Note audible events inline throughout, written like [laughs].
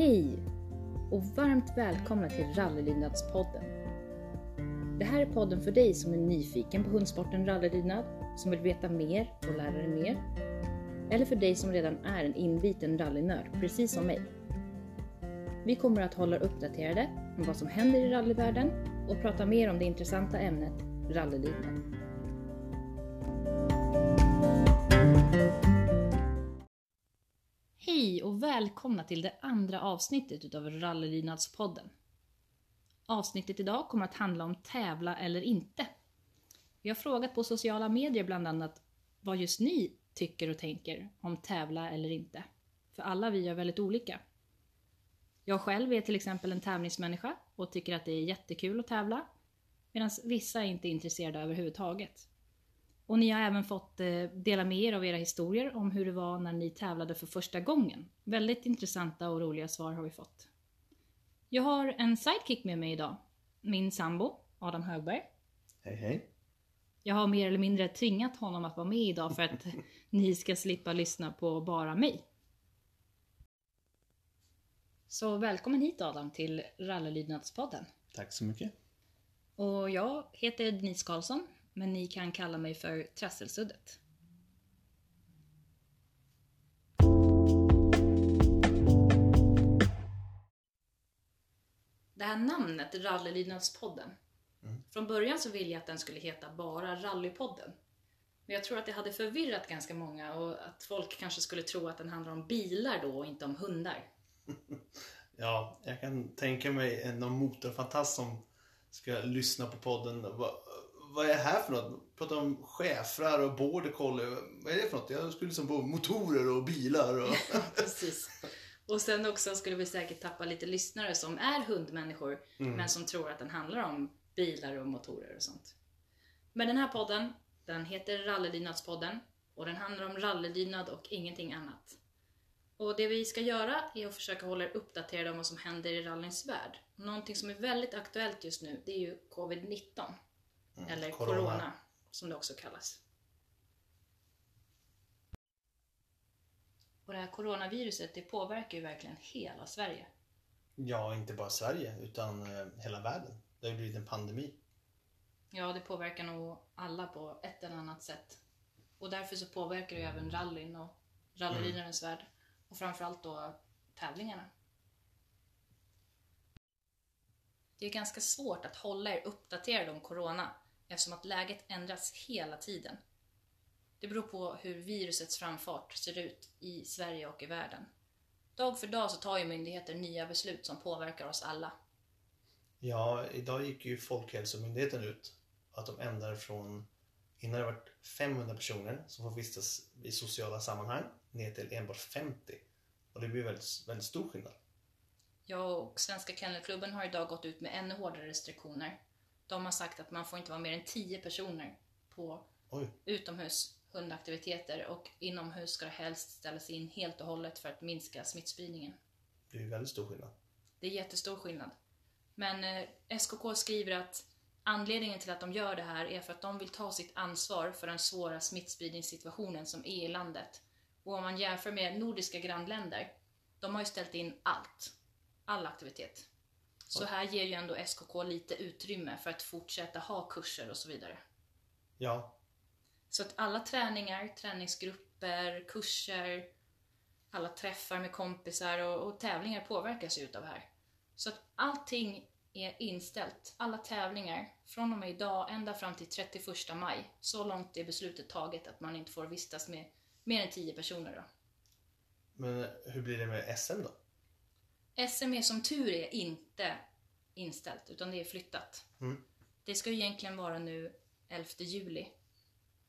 Hej och varmt välkomna till Rallylydnadspodden. Det här är podden för dig som är nyfiken på hundsporten rallylydnad, som vill veta mer och lära dig mer. Eller för dig som redan är en inbiten rallynörd, precis som mig. Vi kommer att hålla er uppdaterade om vad som händer i rallyvärlden och prata mer om det intressanta ämnet rallylydnad. Hej och välkomna till det andra avsnittet utav Rallylydnadspodden. Avsnittet idag kommer att handla om tävla eller inte. Vi har frågat på sociala medier bland annat vad just ni tycker och tänker om tävla eller inte. För alla vi är väldigt olika. Jag själv är till exempel en tävlingsmänniska och tycker att det är jättekul att tävla. Medan vissa är inte intresserade överhuvudtaget. Och ni har även fått eh, dela med er av era historier om hur det var när ni tävlade för första gången. Väldigt intressanta och roliga svar har vi fått. Jag har en sidekick med mig idag. Min sambo, Adam Högberg. Hej hej. Jag har mer eller mindre tvingat honom att vara med idag för att [laughs] ni ska slippa lyssna på bara mig. Så välkommen hit Adam till Rallylydnadspodden. Tack så mycket. Och jag heter Denise Karlsson, men ni kan kalla mig för Trasselsuddet. Det här namnet, Rallylydnadspodden. Från början så ville jag att den skulle heta bara Rallypodden. Men jag tror att det hade förvirrat ganska många och att folk kanske skulle tro att den handlar om bilar då och inte om hundar. [laughs] Ja, jag kan tänka mig någon motorfantast som ska lyssna på podden. Vad, är det här för något? Prata om schäfrar och border collie. Vad är det för något? Jag skulle liksom på motorer och bilar och... [laughs] Precis. Och sen också skulle vi säkert tappa lite lyssnare som är hundmänniskor men som tror att den handlar om bilar och motorer och sånt. Men den här podden, den heter Rallylydnadspodden och den handlar om rallylydnad och ingenting annat. Och det vi ska göra är att försöka hålla er uppdaterade om vad som händer i rallyns värld. Någonting som är väldigt aktuellt just nu, det är ju covid-19. Eller corona. corona. som det också kallas. Och det här coronaviruset, det påverkar ju verkligen hela Sverige. Ja, inte bara Sverige utan eh, hela världen. Det har ju blivit en pandemi. Ja, det påverkar nog alla på ett eller annat sätt. Och därför så påverkar det ju även rallyn och rallylydnadens värld. Och framförallt då tävlingarna. Det är ganska svårt att hålla er uppdaterade om corona eftersom att läget ändras hela tiden. Det beror på hur virusets framfart ser ut i Sverige och i världen. Dag för dag så tar ju myndigheter nya beslut som påverkar oss alla. Ja, idag gick ju Folkhälsomyndigheten ut att de ändrar från innan det varit 500 personer som får vistas i sociala sammanhang ner till enbart 50. Och det blir väldigt, väldigt stor skillnad. Jag och Svenska Kennelklubben har idag gått ut med ännu hårdare restriktioner. De har sagt att man får inte vara mer än 10 personer på Oj, utomhus hundaktiviteter och inomhus ska det helst ställas in helt och hållet för att minska smittspridningen. det är ju väldigt stor skillnad. Det är jättestor skillnad. Men eh, SKK skriver att anledningen till att de gör det här är för att de vill ta sitt ansvar för den svåra smittspridningssituationen som är i landet. Och om man jämför med nordiska grannländer, de har ju ställt in allt. All aktivitet. Så här ger ju ändå SKK lite utrymme för att fortsätta ha kurser och så vidare. Ja, Så att alla träningar, träningsgrupper, kurser, alla träffar med kompisar och, och tävlingar påverkas ju utav det här. Så att allting är inställt. Alla tävlingar från och med idag ända fram till 31 maj. Så långt är beslutet taget att man inte får vistas med mer än 10 personer då. men hur blir det med SM då? SM är som tur är inte inställt, utan det är flyttat. Mm. Det ska ju egentligen vara nu 11 juli.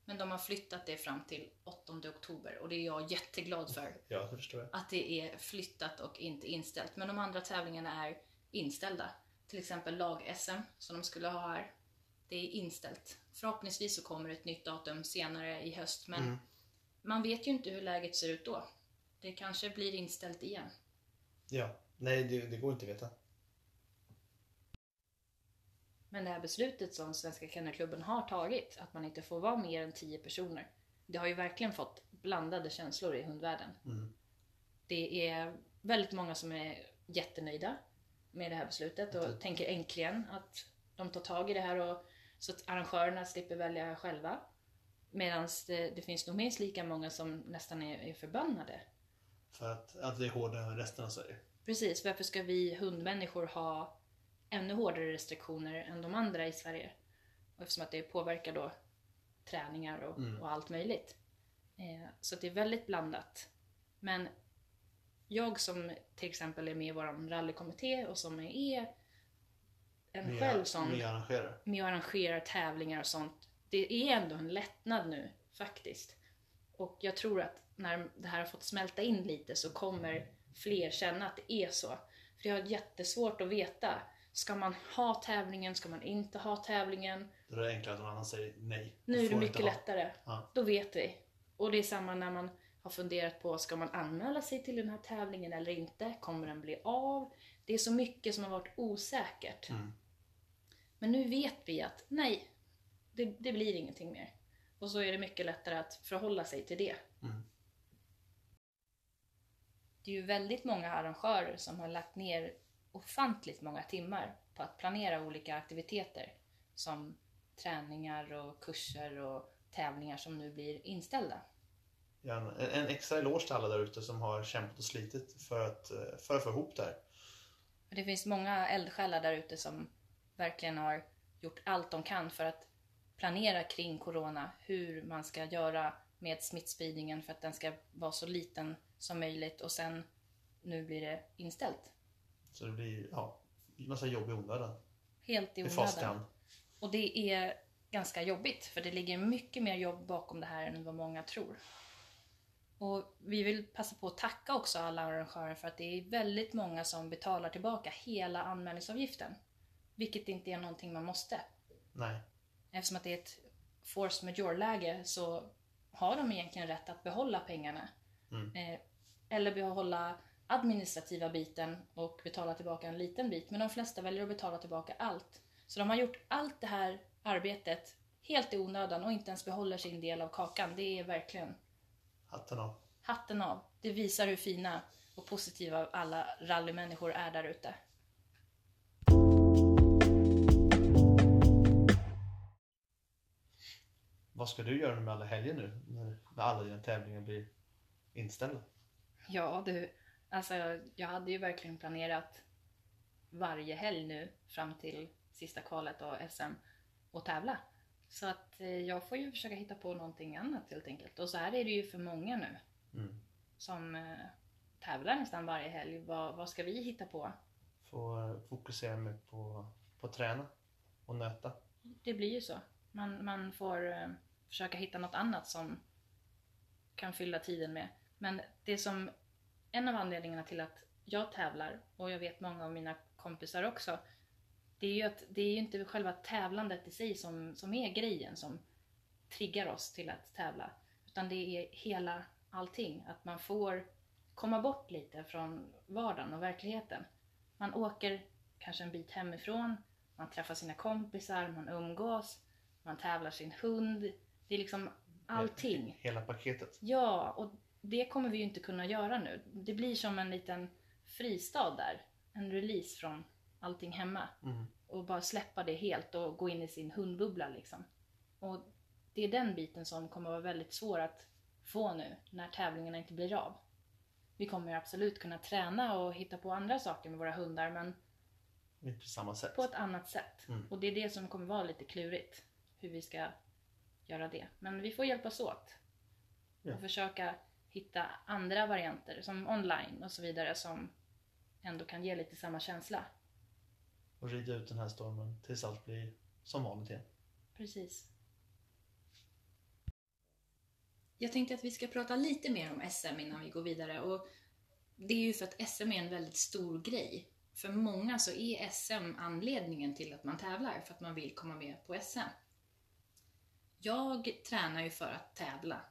Men de har flyttat det fram till 8 oktober och det är jag jätteglad för. Ja, det förstår jag. Att det är flyttat och inte inställt. Men de andra tävlingarna är inställda. Till exempel lag-SM som de skulle ha här. Det är inställt. Förhoppningsvis så kommer ett nytt datum senare i höst men Mm. man vet ju inte hur läget ser ut då. Det kanske blir inställt igen. Ja, nej det, det går inte att veta. Men det här beslutet som Svenska Kennelklubben har tagit, att man inte får vara mer än 10 personer, det har ju verkligen fått blandade känslor i hundvärlden. Mm. Det är väldigt många som är jättenöjda med det här beslutet och tänker äntligen att de tar tag i det här och, så att arrangörerna slipper välja själva. Medan det, det finns nog minst lika många som nästan är, är förbannade. För att, att det är hårdare än resten av Sverige. Precis, varför ska vi hundmänniskor ha ännu hårdare restriktioner än de andra i Sverige? Och eftersom att det påverkar då träningar och, och allt möjligt. Eh, så det är väldigt blandat. Men jag som till exempel är med i vår rallykommitté och som är en Med, själv som med arrangörer. med arrangerar tävlingar och sånt. Det är ändå en lättnad nu faktiskt. Och jag tror att när det här har fått smälta in lite så kommer fler känna att det är så. För jag har jättesvårt att veta. Ska man ha tävlingen? Ska man inte ha tävlingen? Då är det enklare att någon annan säger nej. Nu är det mycket lättare. Ja. Då vet vi. Och det är samma när man har funderat på, ska man anmäla sig till den här tävlingen eller inte? Kommer den bli av? Det är så mycket som har varit osäkert. Mm. Men nu vet vi att nej, det, det blir ingenting mer. Och så är det mycket lättare att förhålla sig till det. Mm. Det är ju väldigt många arrangörer som har lagt ner ofantligt många timmar på att planera olika aktiviteter. Som träningar och kurser och tävlingar som nu blir inställda. En, en extra eloge till alla där ute som har kämpat och slitit för att, för att få ihop det här. Det finns många eldsjälar där ute som verkligen har gjort allt de kan för att planera kring corona, hur man ska göra med smittspridningen för att den ska vara så liten som möjligt och sen nu blir det inställt. Så det blir ja, massa jobb i onödan. Helt i onödan. Och det är ganska jobbigt för det ligger mycket mer jobb bakom det här än vad många tror. Och vi vill passa på att tacka också alla arrangörer för att det är väldigt många som betalar tillbaka hela anmälningsavgiften. Vilket inte är någonting man måste. Nej. Eftersom att det är ett force majeure-läge så har de egentligen rätt att behålla pengarna. Mm. Eh, eller behålla administrativa biten och betala tillbaka en liten bit. Men de flesta väljer att betala tillbaka allt. Så de har gjort allt det här arbetet helt i onödan och inte ens behåller sin del av kakan. Det är verkligen Hatten av. hatten av. Det visar hur fina och positiva alla rallymänniskor är där ute. Vad ska du göra med alla helger nu? När, alla dina tävlingar blir inställda? Ja du, alltså jag hade ju verkligen planerat varje helg nu fram till sista kvalet och SM och tävla. Så att eh, jag får ju försöka hitta på någonting annat helt enkelt. Och så här är det ju för många nu Mm. som eh, tävlar nästan varje helg. Vad, vad ska vi hitta på? Få eh, fokusera mer på, på träna och nöta. Det blir ju så. Man, man får försöka hitta något annat som kan fylla tiden med. Men det som, en av anledningarna till att jag tävlar, och jag vet många av mina kompisar också, det är ju att det är ju inte själva tävlandet i sig som, som är grejen som triggar oss till att tävla. Utan det är hela allting. Att man får komma bort lite från vardagen och verkligheten. Man åker kanske en bit hemifrån, man träffar sina kompisar, man umgås, man tävlar sin hund. Det är liksom allting. Hela paketet. Ja, och det kommer vi ju inte kunna göra nu. Det blir som en liten fristad där. En release från allting hemma. Mm. Och bara släppa det helt och gå in i sin hundbubbla liksom. Och det är den biten som kommer vara väldigt svår att få nu när tävlingarna inte blir av. Vi kommer ju absolut kunna träna och hitta på andra saker med våra hundar men på samma sätt. på ett annat sätt. Mm. Och det är det som kommer vara lite klurigt. Hur vi ska göra det. Men vi får hjälpas åt. Ja. Och försöka hitta andra varianter som online och så vidare som ändå kan ge lite samma känsla. Och rida ut den här stormen tills allt blir som vanligt igen. Precis. Jag tänkte att vi ska prata lite mer om SM innan vi går vidare. Och det är ju för att SM är en väldigt stor grej. För många så är SM anledningen till att man tävlar, för att man vill komma med på SM. Jag tränar ju för att tävla.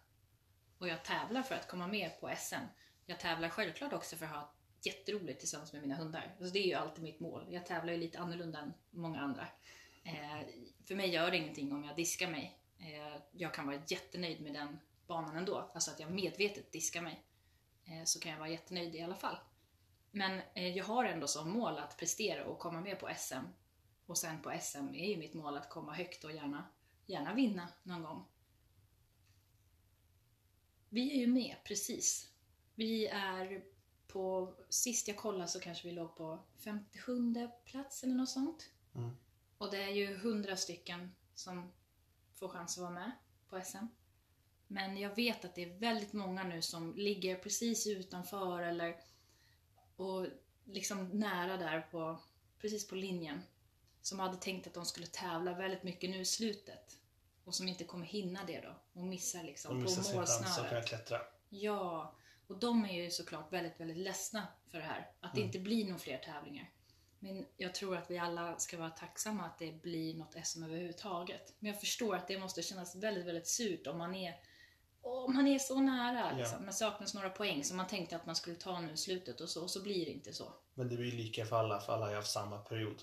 Och jag tävlar för att komma med på SM. Jag tävlar självklart också för att ha jätteroligt tillsammans med mina hundar. Alltså det är ju alltid mitt mål. Jag tävlar ju lite annorlunda än många andra. Eh, för mig gör det ingenting om jag diskar mig. Eh, jag kan vara jättenöjd med den banan ändå. Alltså att jag medvetet diskar mig. Eh, så kan jag vara jättenöjd i alla fall. Men eh, jag har ändå som mål att prestera och komma med på SM. Och sen på SM är ju mitt mål att komma högt och gärna, gärna vinna någon gång. Vi är ju med, precis. Vi är på, sist jag kollade så kanske vi låg på 57 plats eller något sånt. Mm. Och det är ju 100 stycken som får chans att vara med på SM. Men jag vet att det är väldigt många nu som ligger precis utanför eller och liksom nära där på, precis på linjen. Som hade tänkt att de skulle tävla väldigt mycket nu i slutet. Och som inte kommer hinna det då. Och missar liksom på missar kunna målsnöret. klättra. Ja, och de är ju såklart väldigt, väldigt ledsna för det här. Att det Mm. inte blir några fler tävlingar. Men jag tror att vi alla ska vara tacksamma att det blir något SM överhuvudtaget. Men jag förstår att det måste kännas väldigt, väldigt surt om man är, om man är så nära. Ja. Liksom. Men saknas några poäng som man tänkte att man skulle ta nu i slutet och så, och så blir det inte så. Men det blir lika för alla, för alla har ju haft samma period.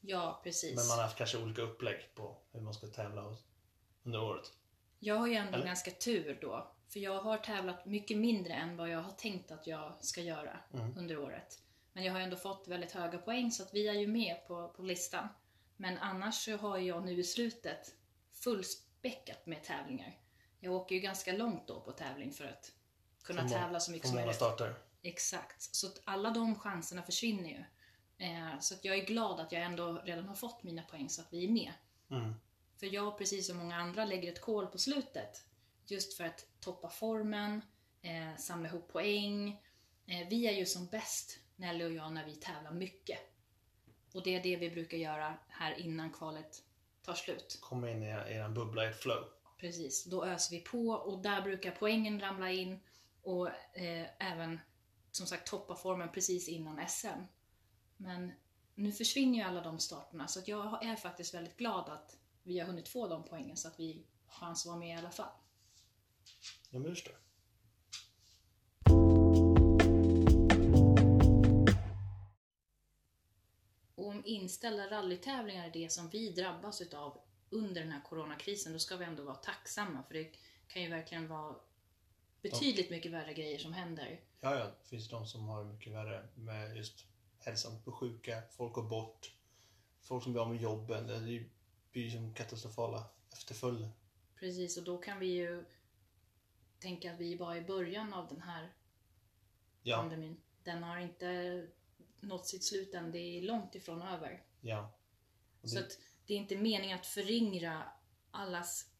Ja, precis. Men man har haft kanske olika upplägg på hur man ska tävla under året. Jag har ju ändå Eller? ganska tur då. För jag har tävlat mycket mindre än vad jag har tänkt att jag ska göra Mm. under året. Men jag har ändå fått väldigt höga poäng så att vi är ju med på, på listan. Men annars så har jag nu i slutet fullspäckat med tävlingar. Jag åker ju ganska långt då på tävling för att kunna För tävla så mycket som möjligt. starter. Exakt. Så att alla de chanserna försvinner ju. Eh, så att jag är glad att jag ändå redan har fått mina poäng så att vi är med. Mm. För jag, precis som många andra, lägger ett kol på slutet. Just för att toppa formen, eh, samla ihop poäng. Eh, vi är ju som bäst, Nelly och jag, när vi tävlar mycket. Och det är det vi brukar göra här innan kvalet tar slut. Komma in i er, bubbla, ert flow. Precis, då öser vi på och där brukar poängen ramla in. Och eh, även, som sagt, toppa formen precis innan SM. Men nu försvinner ju alla de starterna, så jag är faktiskt väldigt glad att vi har hunnit få de poängen så att vi har chans att vara med i alla fall. Ja, men jag förstår. Och om inställda rallytävlingar är det som vi drabbas utav under den här coronakrisen, då ska vi ändå vara tacksamma för det kan ju verkligen vara betydligt mycket värre grejer som händer. Ja, ja. Det finns de som har det mycket värre med just hälsan. På sjuka, folk går bort, folk som blir av med jobben. Det blir ju som katastrofala efterföljder. Precis, och då kan vi ju tänka att vi bara är i början av den här Ja, pandemin. Den har inte nått sitt slut än, det är långt ifrån över. ja. Och Så det, att det är inte meningen att förringra allas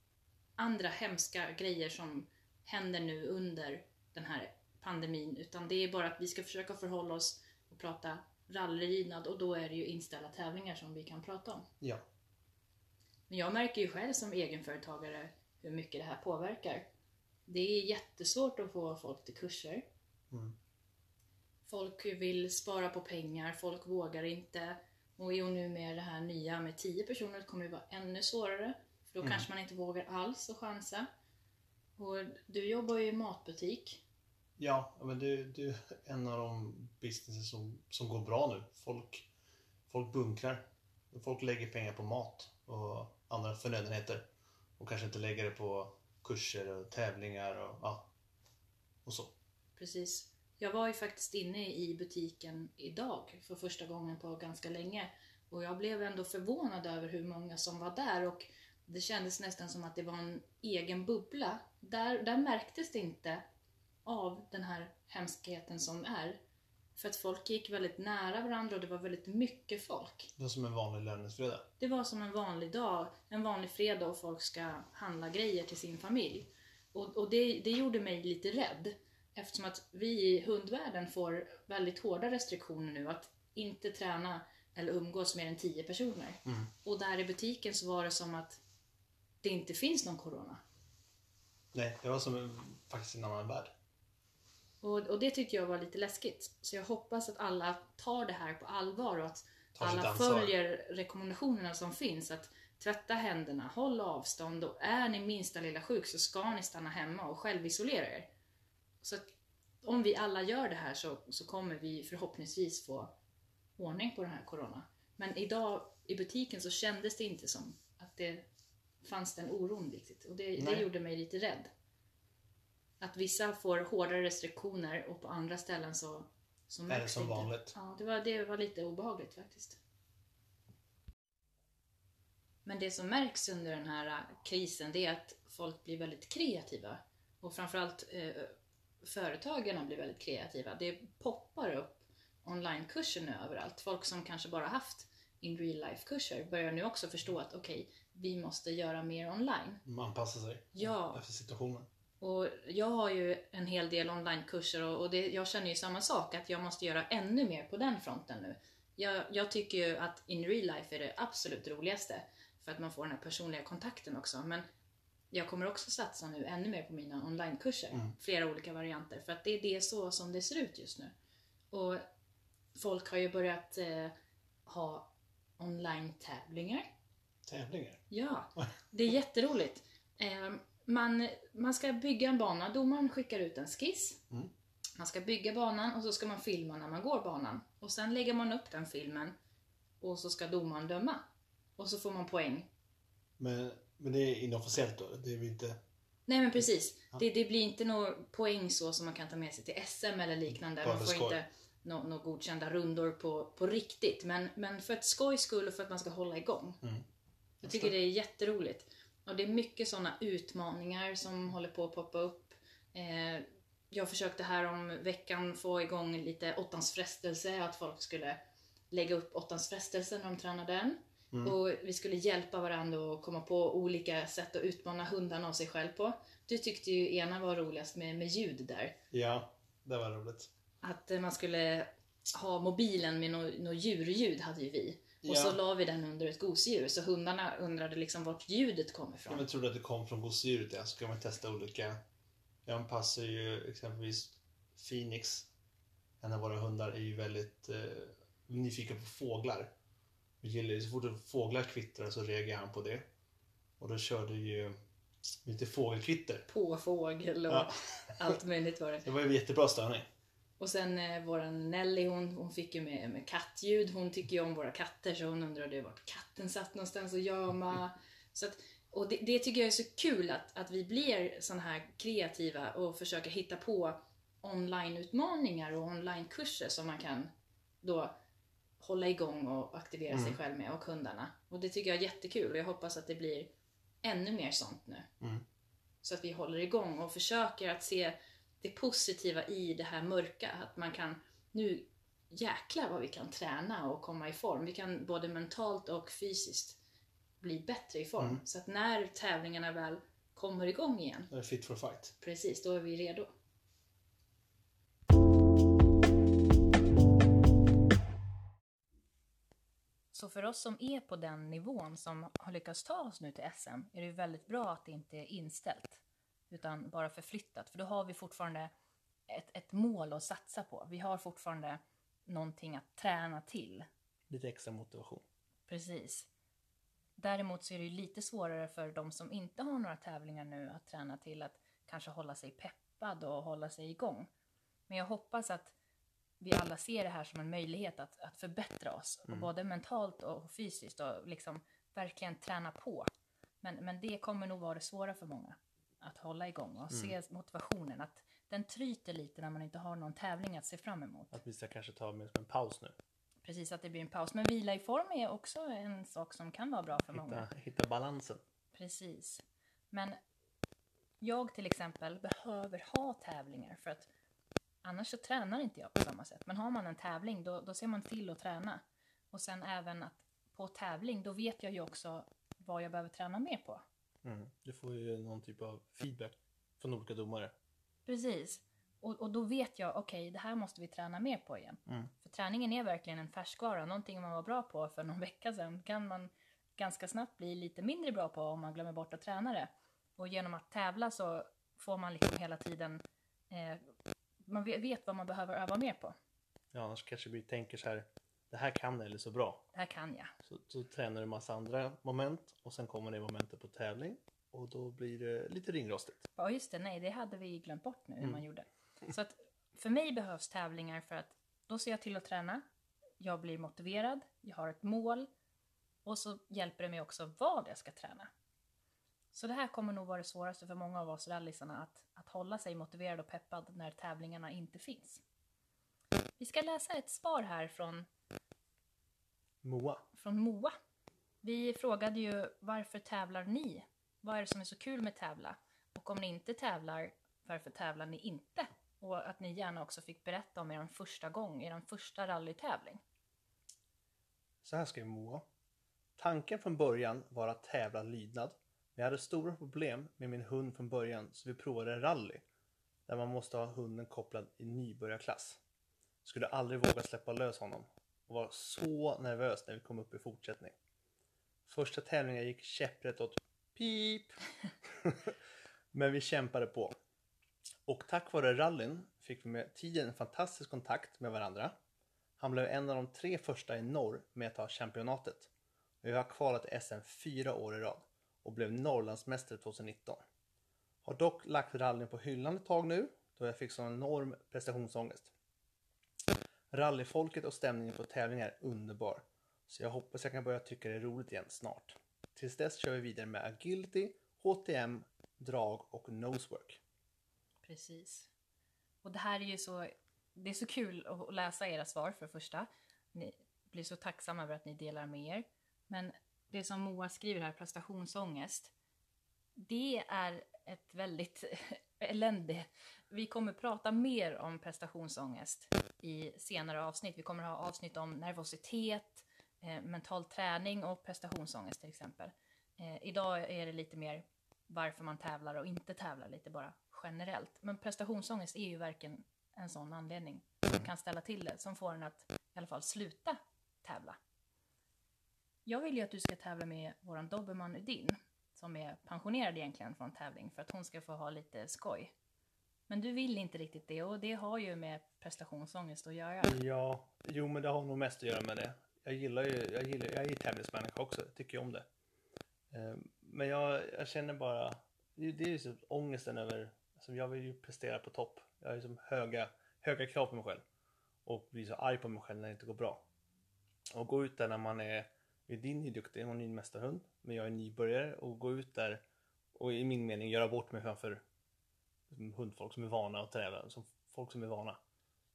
andra hemska grejer som händer nu under den här pandemin. Utan det är bara att vi ska försöka förhålla oss och prata rallylydnad och då är det ju inställda tävlingar som vi kan prata om. ja. Men jag märker ju själv som egenföretagare hur mycket det här påverkar. Det är jättesvårt att få folk till kurser. Mm. Folk vill spara på pengar, folk vågar inte. Och jo, nu med det här nya med 10 personer kommer det vara ännu svårare. För då Mm. kanske man inte vågar alls och chansa. Och du jobbar ju i matbutik. Ja, men det, det är en av de businesses som, som går bra nu. Folk, folk bunkrar. Folk lägger pengar på mat och andra förnödenheter. Och kanske inte lägga det på kurser och tävlingar och, ja, och så. Precis. Jag var ju faktiskt inne i butiken idag för första gången på ganska länge. Och jag blev ändå förvånad över hur många som var där och det kändes nästan som att det var en egen bubbla. Där, där märktes det inte av den här hemskheten som är. För att folk gick väldigt nära varandra och det var väldigt mycket folk. Det är som en vanlig löningsfredag. Det var som en vanlig dag, en vanlig fredag och folk ska handla grejer till sin familj. Och, och det, det gjorde mig lite rädd. Eftersom att vi i hundvärlden får väldigt hårda restriktioner nu att inte träna eller umgås mer än 10 personer. Mm. Och där i butiken så var det som att det inte finns någon corona. Nej, det var som en, faktiskt en annan värld. Och, och det tyckte jag var lite läskigt. Så jag hoppas att alla tar det här på allvar och att Tar alla följer rekommendationerna som finns. Att tvätta händerna, håll avstånd och är ni minsta lilla sjuk så ska ni stanna hemma och självisolera er. Så att om vi alla gör det här så, så kommer vi förhoppningsvis få ordning på den här corona. Men idag i butiken så kändes det inte som att det fanns den oron riktigt. Och det, det gjorde mig lite rädd. Att vissa får hårdare restriktioner och på andra ställen så Så Är det som inte. vanligt? Ja, det var, det var lite obehagligt faktiskt. Men det som märks under den här äh, krisen det är att folk blir väldigt kreativa. Och framförallt eh, företagarna blir väldigt kreativa. Det poppar upp onlinekurser nu överallt. Folk som kanske bara haft in real life kurser börjar nu också förstå att okej, vi måste göra mer online. Man anpassar sig Ja. efter situationen. Och jag har ju en hel del onlinekurser och, och det, jag känner ju samma sak, att jag måste göra ännu mer på den fronten nu. Jag, jag tycker ju att in real life är det absolut roligaste, för att man får den här personliga kontakten också. Men jag kommer också satsa nu ännu mer på mina onlinekurser, Mm. flera olika varianter, för att det är det så som det ser ut just nu. Och folk har ju börjat eh, ha online-tävlingar. Tävlingar. Ja, det är jätteroligt. Eh, man, man ska bygga en bana, domaren skickar ut en skiss. Mm. Man ska bygga banan och så ska man filma när man går banan. Och sen lägger man upp den filmen och så ska domaren döma. Och så får man poäng. Men, men det är inofficiellt då? Det är inte... Nej men precis. Ja. Det, det blir inte några poäng så som man kan ta med sig till SM eller liknande. Bara Man får skoj. inte några nå godkända rundor på, på riktigt. Men, men för ett skojs skull och för att man ska hålla igång. Mm. Jag tycker det är jätteroligt. Och det är mycket sådana utmaningar som håller på att poppa upp. Eh, jag försökte här om veckan få igång lite åttans frestelse, att folk skulle lägga upp åttans frestelse när de tränar den. Mm. Och vi skulle hjälpa varandra att komma på olika sätt att utmana hundarna och sig själv på. Du tyckte ju ena var roligast med, med ljud där. Ja, det var roligt. Att eh, man skulle ha mobilen med något nå djurljud hade ju vi. Och Ja. så la vi den under ett gosedjur, så hundarna undrade liksom vart ljudet kom ifrån. Jag trodde att det kom från gosedjuret, ja. Så kan man testa olika. Jag anpassar ju exempelvis Phoenix. En av våra hundar är ju väldigt eh, nyfiken på fåglar. Vi gillar ju, så fort fåglar kvittrar så reagerar han på det. Och då körde ju lite fågelkvitter. På fågel och Ja. allt möjligt var det. [laughs] Det var ju jättebra störning. Och sen eh, våran Nelly, hon, hon fick ju med, med kattljud. Hon tycker ju om våra katter så hon undrade vart katten satt någonstans och jama. Så att, och det, det tycker jag är så kul att, att vi blir sån här kreativa och försöker hitta på online-utmaningar och online-kurser som man kan då hålla igång och aktivera sig Mm. själv med och hundarna. Och det tycker jag är jättekul och jag hoppas att det blir ännu mer sånt nu. Mm. Så att vi håller igång och försöker att se det positiva i det här mörka. Att man kan, nu jäklar vad vi kan träna och komma i form. Vi kan både mentalt och fysiskt bli bättre i form. Mm. Så att när tävlingarna väl kommer igång igen, Det är fit for fight. precis, då är vi redo. Så för oss som är på den nivån som har lyckats ta oss nu till SM är det väldigt bra att det inte är inställt utan bara förflyttat. För då har vi fortfarande ett, ett mål att satsa på. Vi har fortfarande någonting att träna till. Lite extra motivation. Precis. Däremot så är det ju lite svårare för de som inte har några tävlingar nu att träna till att kanske hålla sig peppad och hålla sig igång. Men jag hoppas att vi alla ser det här som en möjlighet att, att förbättra oss, och både mentalt och fysiskt och liksom verkligen träna på. Men, men det kommer nog vara det svåra för många, att hålla igång och se motivationen, att den tryter lite när man inte har någon tävling att se fram emot. Att vi ska kanske ta med som en paus nu. Precis, att det blir en paus. Men vila i form är också en sak som kan vara bra för många. Hitta, hitta balansen. Precis. Men jag till exempel behöver ha tävlingar för att annars så tränar inte jag på samma sätt. Men har man en tävling då, då ser man till att träna. Och sen även att på tävling då vet jag ju också vad jag behöver träna mer på. Mm. Du får ju någon typ av feedback från olika domare. Precis. Och, och då vet jag, okej, det här måste vi träna mer på igen. Mm. För träningen är verkligen en färskvara. Någonting man var bra på för någon [laughs] vecka sedan kan man ganska snabbt bli lite mindre bra på om man glömmer bort att träna det. Och genom att tävla så får man liksom hela tiden, eh, man vet- vet vad man behöver öva mer på. Ja, annars kanske vi tänker så här. Det här kan eller så bra. Det här kan jag. Så, så tränar du massa andra moment och sen kommer det momentet på tävling och då blir det lite ringrostigt. Ja just det, nej det hade vi glömt bort nu hur Mm. man gjorde. Så att för mig behövs tävlingar för att då ser jag till att träna, jag blir motiverad, jag har ett mål och så hjälper det mig också vad jag ska träna. Så det här kommer nog vara det svåraste för många av oss rallisarna att, att hålla sig motiverad och peppad när tävlingarna inte finns. Vi ska läsa ett svar här från, Moa. från Moa. Vi frågade ju varför tävlar ni? Vad är det som är så kul med tävla? Och om ni inte tävlar, varför tävlar ni inte? Och att ni gärna också fick berätta om er första gång, er första rallytävling. Så här skrev Moa. Tanken från början var att tävla lydnad. Men jag hade stora problem med min hund från början så vi provade rally. Där man måste ha hunden kopplad i nybörjarklass. Skulle aldrig våga släppa lös honom. Och var så nervös när vi kom upp i fortsättning. Första tävlingen gick käpprätt åt pip. [laughs] Men vi kämpade på. Och tack vare rallyn fick vi med tiden en fantastisk kontakt med varandra. Han blev en av de tre första i norr med att ta championatet. Vi har kvalat till SM fyra år i rad och blev Norrlandsmästare 2019. Har dock lagt rallyn på hyllan ett tag nu då jag fick sån enorm prestationsångest. Rallyfolket och stämningen på tävlingar är underbar. Så jag hoppas jag kan börja tycka det är roligt igen snart. Tills dess kör vi vidare med agility, HTM, drag och nosework. Precis. Och det här är ju så, det är så kul att läsa era svar för det första. Ni blir så tacksamma över att ni delar med er. Men det som Moa skriver här, prestationsångest, det är ett väldigt elände. Vi kommer prata mer om prestationsångest i senare avsnitt. Vi kommer ha avsnitt om nervositet, eh, mental träning och prestationsångest till exempel. Eh, idag är det lite mer varför man tävlar och inte tävlar, lite bara generellt. Men prestationsångest är ju verkligen en sån anledning som kan ställa till det, som får en att i alla fall sluta tävla. Jag vill ju att du ska tävla med våran dobermann Udin, som är pensionerad egentligen från tävling, för att hon ska få ha lite skoj. Men du vill inte riktigt det och det har ju med prestationsångest att göra. Ja, jo men det har nog mest att göra med det. Jag gillar ju, jag gillar, jag är ju tävlingsmänniska också, tycker ju om det. Ehm, men jag, jag känner bara, det det är ju så ångesten över, alltså jag vill ju prestera på topp. Jag har ju som höga, höga krav på mig själv. Och blir så arg på mig själv när det inte går bra. Och gå ut där när man är, din är duktig, hon är en mästarhund. Men jag är nybörjare och gå ut där och i min mening göra bort mig framför hundfolk som är vana att träna. som folk som är vana.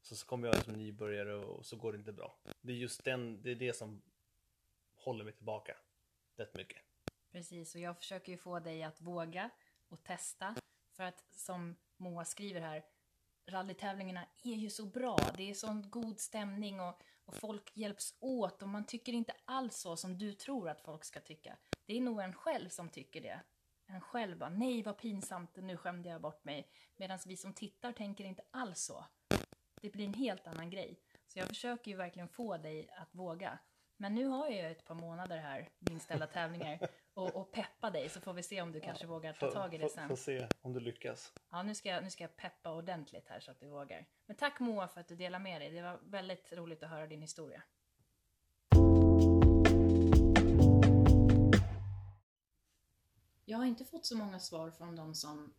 Så, så kommer jag som nybörjare och, och så går det inte bra. Det är just den, det är det som håller mig tillbaka rätt mycket. Precis, och jag försöker ju få dig att våga och testa. För att som Moa skriver här, rallytävlingarna är ju så bra. Det är sån god stämning och, och folk hjälps åt och man tycker inte alls så som du tror att folk ska tycka. Det är nog en själv som tycker det. En själv bara, nej vad pinsamt, nu skämde jag bort mig. Medan vi som tittar tänker inte alls så. Det blir en helt annan grej. Så jag försöker ju verkligen få dig att våga. Men nu har jag ju ett par månader här med inställda tävlingar och, och peppa dig så får vi se om du kanske vågar ta tag i det sen. Får se om du lyckas. Ja, nu ska, jag, nu ska jag peppa ordentligt här så att du vågar. Men tack Moa för att du delar med dig. Det var väldigt roligt att höra din historia. Jag har inte fått så många svar från de som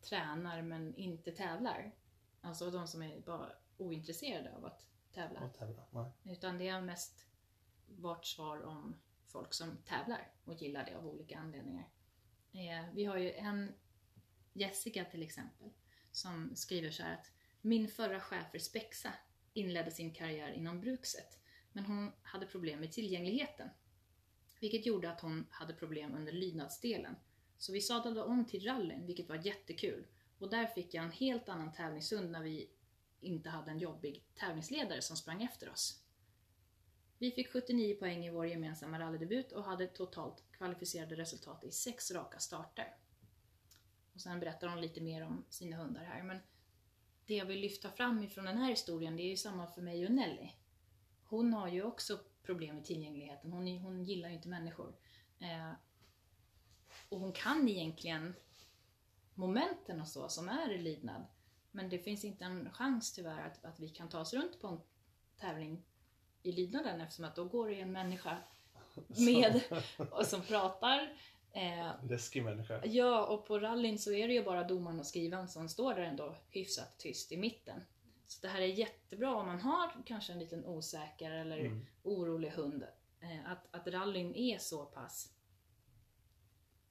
tränar men inte tävlar. Alltså de som är bara ointresserade av att tävla. Och tävla. Nej. Utan det har mest varit svar om folk som tävlar och gillar det av olika anledningar. Eh, vi har ju en Jessica till exempel som skriver så här att min förra chef för Spexa inledde sin karriär inom Brukset men hon hade problem med tillgängligheten. Vilket gjorde att hon hade problem under lydnadsdelen. Så vi sadlade om till rallyn, vilket var jättekul. Och där fick jag en helt annan tävlingshund när vi inte hade en jobbig tävlingsledare som sprang efter oss. Vi fick 79 poäng i vår gemensamma rallydebut och hade totalt kvalificerade resultat i sex raka starter. Och sen berättar hon lite mer om sina hundar här. Men det jag vill lyfta fram ifrån den här historien, det är ju samma för mig och Nelly. Hon har ju också problem med tillgängligheten. Hon, hon gillar ju inte människor. Eh, och hon kan egentligen momenten och så som är lydnad. Men det finns inte en chans tyvärr att, att vi kan ta oss runt på en tävling i lydnaden eftersom att då går det en människa [laughs] med och som pratar. Eh, Läskig människa. Ja, och på rallyn så är det ju bara domaren och skrivaren som står där ändå hyfsat tyst i mitten. Så det här är jättebra om man har kanske en liten osäker eller Mm. orolig hund. Eh, att, att rallyn är så pass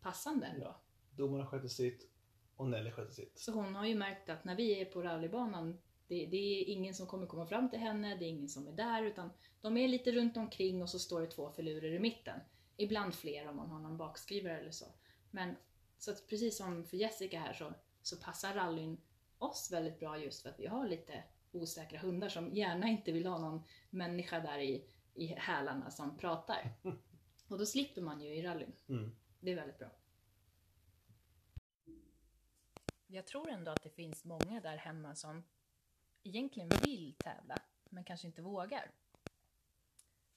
passande ändå. Domarna sköter sitt och Nelly sköter sitt. Så hon har ju märkt att när vi är på rallybanan Det, det är ingen som kommer komma fram till henne, det är ingen som är där, utan de är lite runt omkring och så står det två filurer i mitten. Ibland fler om man har någon bakskrivare eller så. Men så att precis som för Jessica här så, så passar rallyn oss väldigt bra just för att vi har lite osäkra hundar som gärna inte vill ha någon människa där i, i hälarna som pratar. [laughs] Och då slipper man ju i rallyn. Mm. Det är väldigt bra. Jag tror ändå att det finns många där hemma som egentligen vill tävla, men kanske inte vågar.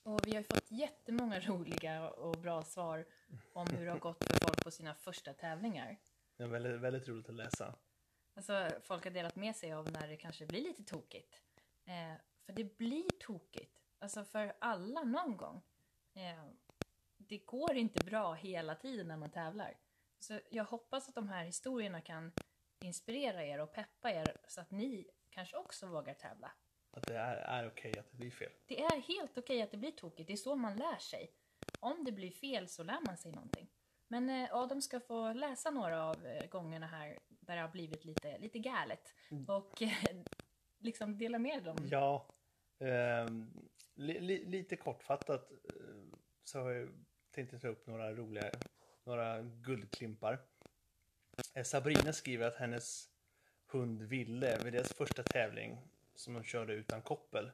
Och vi har ju fått jättemånga [laughs] roliga och bra svar om hur det har gått för folk på sina första tävlingar. Det är väldigt, väldigt roligt att läsa. Alltså, folk har delat med sig av när det kanske blir lite tokigt. Eh, för det blir tokigt. Alltså för alla någon gång. Eh, det går inte bra hela tiden när man tävlar. Så jag hoppas att de här historierna kan inspirera er och peppa er så att ni kanske också vågar tävla. Att det är, är okej att det blir fel. Det är helt okej att det blir tokigt, det är så man lär sig. Om det blir fel så lär man sig någonting. Men eh, Adam ska få läsa några av eh, gångerna här där det har blivit lite, lite galet. Och eh, liksom dela med dem. Ja, ehm, li, li, lite kortfattat eh, så har jag tänkt ta upp några roliga, några guldklimpar. Eh, Sabrina skriver att hennes hund Ville vid deras första tävling som de körde utan koppel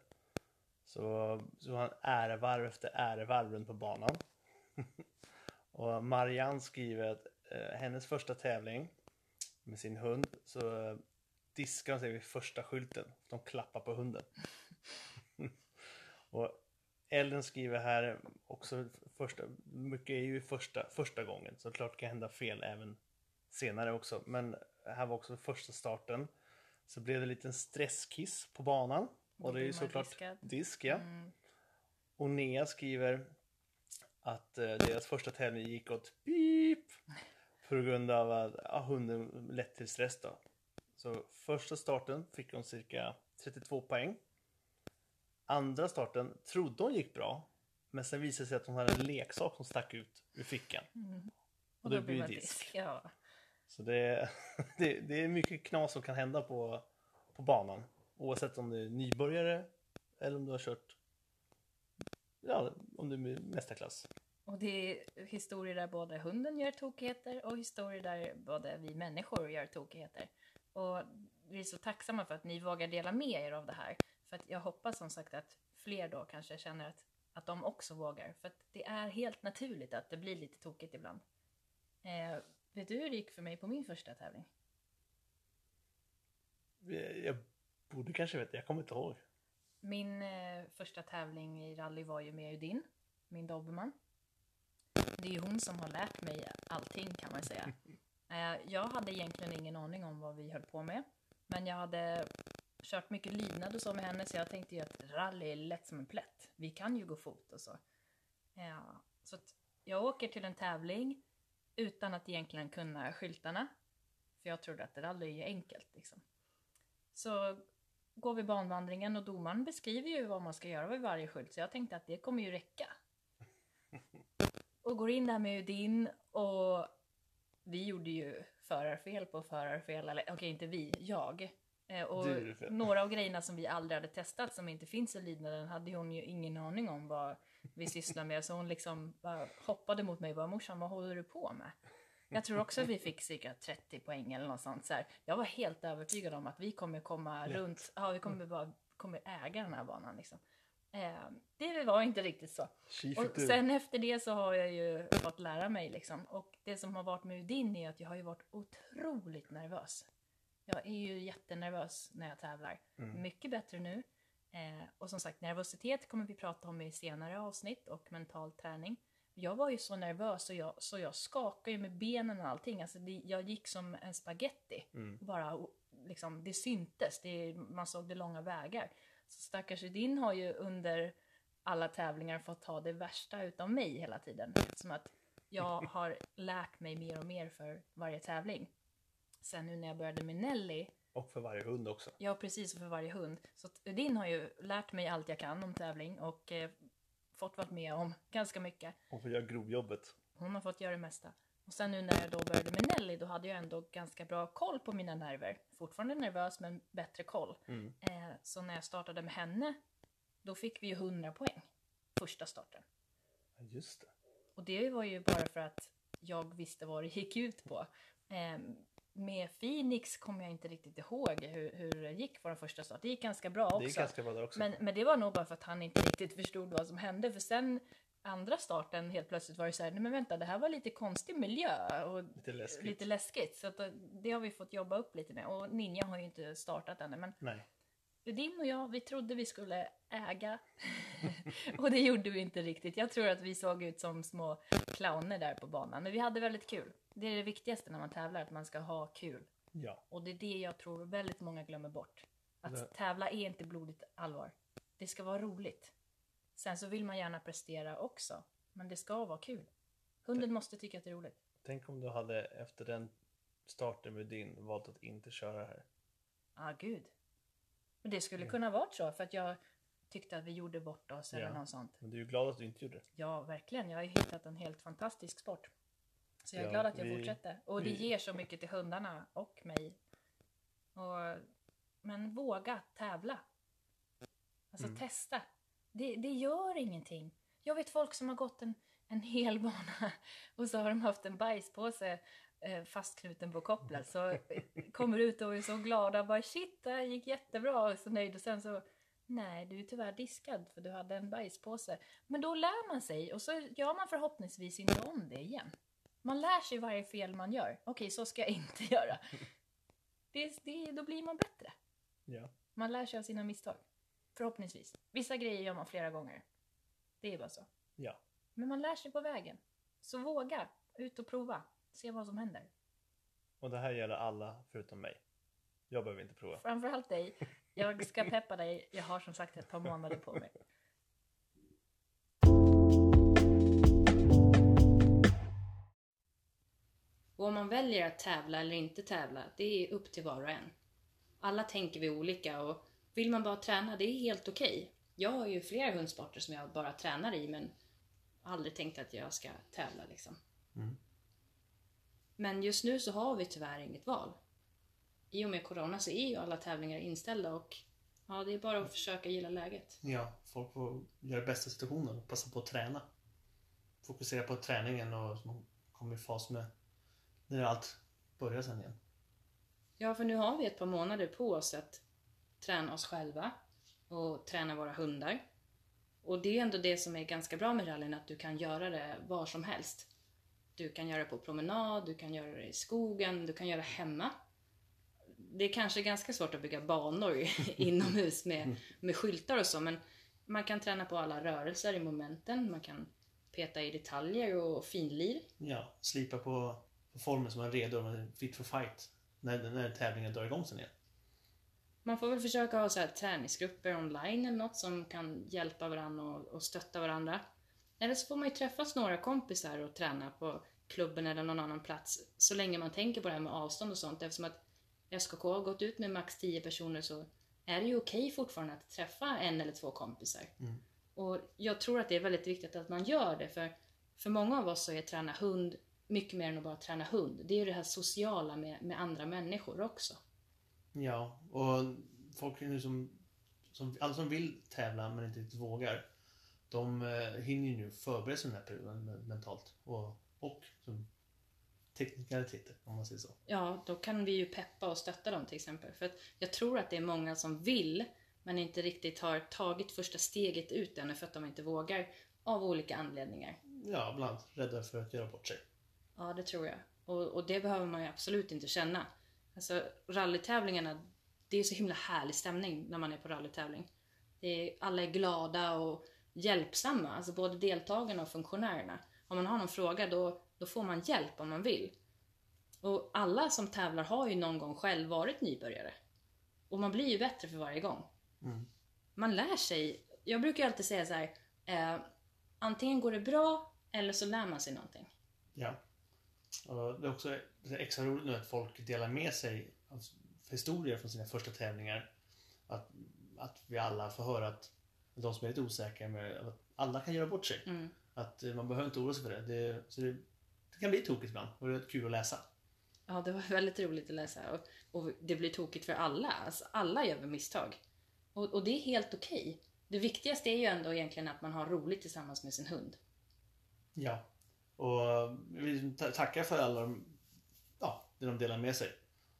så, så han ärevarv efter ärevarv runt på banan. [laughs] och Marianne skriver att eh, hennes första tävling med sin hund så eh, diskar de sig vid första skylten. De klappar på hunden. [laughs] och Ellen skriver här också första, mycket är ju första, första gången så klart kan hända fel även senare också. Men här var också första starten. Så blev det en liten stresskiss på banan. Då Och det är ju såklart diskad. disk ja. Mm. Och Nea skriver att eh, deras första tävling gick åt pip på grund av att ja, hunden lett till stress då. Så första starten fick hon cirka 32 poäng. Andra starten trodde hon gick bra. Men sen visade det sig att hon hade en leksak som stack ut ur fickan. Och då blir det man disk. Ja. Så det, [laughs] det, det är mycket knas som kan hända på, på banan. Oavsett om du är nybörjare eller om du har kört Ja, om du är mästarklass. Och det är historier där både hunden gör tokigheter och historier där både vi människor gör tokigheter. Och vi är så tacksamma för att ni vågar dela med er av det här. För att jag hoppas som sagt att fler då kanske känner att, att de också vågar. För att det är helt naturligt att det blir lite tokigt ibland. Eh, vet du hur det gick för mig på min första tävling? Jag borde kanske veta, jag kommer inte ihåg. Min eh, första tävling i rally var ju med Udin, min dobermann. Det är ju hon som har lärt mig allting kan man säga. [laughs] Eh, jag hade egentligen ingen aning om vad vi höll på med. Men jag hade kört mycket lydnad och så med henne så jag tänkte ju att rally är lätt som en plätt. Vi kan ju gå fot och så. Ja, så jag åker till en tävling utan att egentligen kunna skyltarna. För jag trodde att rally är enkelt liksom. Så går vi banvandringen och domaren beskriver ju vad man ska göra vid varje skylt så jag tänkte att det kommer ju räcka. Och går in där med Udin och vi gjorde ju förarfel på förarfel, eller okej inte vi, jag. Eh, Och några av grejerna som vi aldrig hade testat som inte finns i lydnaden hade hon ju ingen aning om vad vi sysslar med. Så hon liksom bara hoppade mot mig och bara morsan vad håller du på med? Jag tror också att vi fick cirka 30 poäng eller något sånt. Så här. Jag var helt övertygad om att vi kommer komma runt, ja vi kommer bara kommer äga den här banan liksom. Eh, det var inte riktigt så. Och sen efter det så har jag ju fått lära mig liksom. Och det som har varit med Udin är att jag har ju varit otroligt nervös. Jag är ju jättenervös när jag tävlar. Mycket bättre nu. Eh, och som sagt, nervositet kommer vi prata om i senare avsnitt och mental träning. Jag var ju så nervös och jag, så jag skakade ju med benen och allting. Alltså det, jag gick som en spaghetti. Bara, och liksom, det syntes, det, man såg det långa vägar. Så stackars Udin har ju under alla tävlingar fått ta det värsta utav mig hela tiden. Eftersom att jag har lärt mig mer och mer för varje tävling. Sen nu när jag började med Nelly, Och för varje hund också. ja precis för varje hund. Så att Udin har ju lärt mig allt jag kan om tävling och eh, fått vara med om ganska mycket. Och för att göra grovjobbet. Hon har fått göra det mesta. Och sen nu när jag då började med Nelly, då hade jag ändå ganska bra koll på mina nerver. Fortfarande nervös, men bättre koll. Mm. Eh, så när jag startade med henne, då fick vi ju 100 poäng. Första starten. Ja, just det. Och det var ju bara för att jag visste vad det gick ut på. Eh, med Phoenix kommer jag inte riktigt ihåg hur, hur det gick på den första starten. Det gick ganska bra också. Det ganska bra där också. Men, men det var nog bara för att han inte riktigt förstod vad som hände. För sen andra starten helt plötsligt var det så här, nej men vänta det här var lite konstig miljö och Lite läskigt. lite läskigt. Så att eh, det har vi fått jobba upp lite med. Och Ninja har ju inte startat ännu. Men Nej. Din och jag, vi trodde vi skulle äga. [laughs] och det gjorde vi inte riktigt. Jag tror att vi såg ut som små clowner där på banan. Men vi hade väldigt kul. Det är det viktigaste när man tävlar, att man ska ha kul. Ja. Och det är det jag tror väldigt många glömmer bort. Att Det- tävla är inte blodigt allvar. Det ska vara roligt. Sen så vill man gärna prestera också. Men det ska vara kul. Hunden måste tycka att det är roligt. Tänk om du hade efter den starten med din valt att inte köra här. Ja, ah, gud. Men det skulle kunna varit så för att jag tyckte att vi gjorde bort oss eller Ja. något sånt. Men du är ju glad att du inte gjorde det. Ja, verkligen. Jag har ju hittat en helt fantastisk sport. Så jag är Ja, glad att jag vi- fortsätter. Och det vi- ger så mycket till hundarna och mig. Och, men våga tävla. Alltså Mm. testa. Det, det gör ingenting. Jag vet folk som har gått en, en hel [laughs] bana och så har de haft en bajspåse fastknuten på kopplet. Så eh, kommer ut och är så glada. Bara shit, det här gick jättebra. Och så nöjd. Och sen så Nej, du är tyvärr diskad för du hade en bajspåse. Men då lär man sig och så gör man förhoppningsvis inte om det igen. Man lär sig varje fel man gör. Okej, så ska jag inte [laughs] göra. Det, det, då blir man bättre. Ja. Man lär sig av sina misstag. Förhoppningsvis. Vissa grejer gör man flera gånger. Det är bara så. Ja. Men man lär sig på vägen. Så våga. Ut och prova. Se vad som händer. Och det här gäller alla förutom mig. Jag behöver inte prova. Framförallt dig. Jag ska [laughs] peppa dig. Jag har som sagt ett par månader på mig. Och om man väljer att tävla eller inte tävla, det är upp till var och en. Alla tänker vi olika och vill man bara träna, det är helt okej. Jag har ju flera hundsporter som jag bara tränar i men aldrig tänkt att jag ska tävla liksom. Mm. Men just nu så har vi tyvärr inget val. I och med corona så är ju alla tävlingar inställda och ja, det är bara att försöka gilla läget. Ja, folk får göra det bästa situationen och passa på att träna. Fokusera på träningen och kommer i fas med när allt börjar sen igen. Ja, för nu har vi ett par månader på oss att träna oss själva och träna våra hundar. Och det är ändå det som är ganska bra med rallyn, att du kan göra det var som helst. Du kan göra det på promenad, du kan göra det i skogen, du kan göra det hemma. Det är kanske ganska svårt att bygga banor [laughs] inomhus med, med skyltar och så, men man kan träna på alla rörelser i momenten, man kan peta i detaljer och finlir. Ja, slipa på, på formen så man är redo och är fit for fight när, när tävlingen drar igång sen igen. Man får väl försöka ha så här träningsgrupper online eller något som kan hjälpa varandra och, och stötta varandra. Eller så får man ju träffas några kompisar och träna på klubben eller någon annan plats så länge man tänker på det här med avstånd och sånt eftersom att SKK har gått ut med max 10 personer så är det ju okej fortfarande att träffa en eller två kompisar. Mm. Och jag tror att det är väldigt viktigt att man gör det för för många av oss så är träna hund mycket mer än att bara träna hund. Det är ju det här sociala med, med andra människor också. Ja, och folk som, som, alla som vill tävla men inte riktigt vågar, de eh, hinner ju nu förbereda sig den här perioden men- mentalt. Och, och som teknikaliteter, om man säger så. Ja, då kan vi ju peppa och stötta dem till exempel. För att jag tror att det är många som vill, men inte riktigt har tagit första steget ut ännu för att de inte vågar av olika anledningar. Ja, bland annat rädda för att göra bort sig. Ja, det tror jag. Och, och det behöver man ju absolut inte känna. Alltså rallytävlingarna, det är så himla härlig stämning när man är på rallytävling. Det är, alla är glada och hjälpsamma, alltså både deltagarna och funktionärerna. Om man har någon fråga då, då får man hjälp om man vill. Och alla som tävlar har ju någon gång själv varit nybörjare. Och man blir ju bättre för varje gång. Mm. Man lär sig. Jag brukar alltid säga så här. Eh, antingen går det bra eller så lär man sig någonting. Ja. Och det är också extra roligt nu att folk delar med sig av historier från sina första tävlingar. Att, att vi alla får höra att de som är lite osäkra med att alla kan göra bort sig. Mm. Att eh, man behöver inte oroa sig för det. det så det det kan bli tokigt ibland och det är kul att läsa. Ja, det var [laughs] väldigt roligt att läsa och, och det blir tokigt för alla. Alltså, alla gör väl misstag. Och, och det är helt okej. Det viktigaste är ju ändå egentligen att man har roligt tillsammans med sin hund. Ja. Och vi ta- tackar för alla de, ja, det de delar med sig.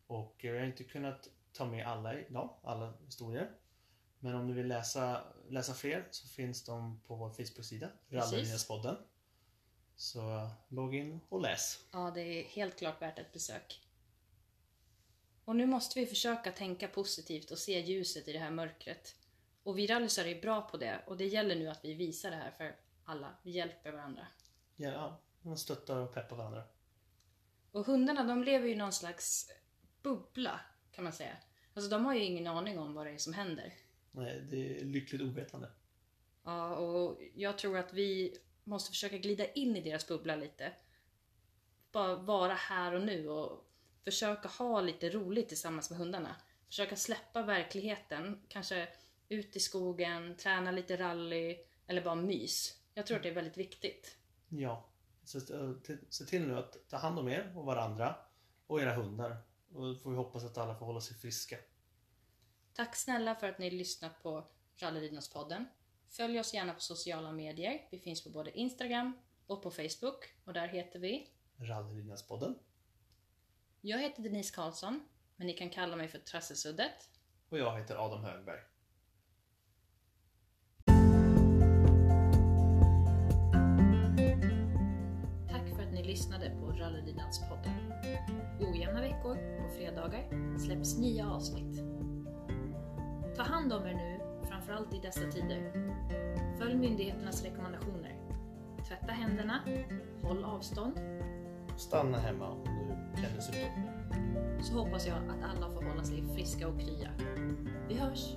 Och vi har inte kunnat ta med alla idag, alla historier. Men om du vill läsa, läsa fler så finns de på vår Facebook-sida. Rallarlinjespodden. Så logga in och läs. Ja, det är helt klart värt ett besök. Och nu måste vi försöka tänka positivt och se ljuset i det här mörkret. Och vi rallisar är bra på det och det gäller nu att vi visar det här för alla. Vi hjälper varandra. Ja, ja, man stöttar och peppar varandra. Och hundarna de lever ju i någon slags bubbla kan man säga. Alltså de har ju ingen aning om vad det är som händer. Nej, det är lyckligt ovetande. Ja, och jag tror att vi måste försöka glida in i deras bubbla lite. Bara vara här och nu och försöka ha lite roligt tillsammans med hundarna. Försöka släppa verkligheten, kanske ut i skogen, träna lite rally eller bara mys. Jag tror att det är väldigt viktigt. Ja. Så se till nu att ta hand om er och varandra och era hundar. Och då får vi hoppas att alla får hålla sig friska. Tack snälla för att ni lyssnat på Rallydynast-podden. Följ oss gärna på sociala medier. Vi finns på både Instagram och på Facebook och där heter vi Rallylinjaspodden. Jag heter Denise Karlsson, men ni kan kalla mig för Trasselsuddet. Och jag heter Adam Högberg. Tack för att ni lyssnade på Rallydynast-podden. Ojämna veckor på fredagar släpps nya avsnitt. Ta hand om er nu, framförallt i dessa tider. Följ myndigheternas rekommendationer. Tvätta händerna, håll avstånd, Stanna hemma om du känner symptom. så hoppas jag att alla får hålla sig friska och krya. Vi hörs!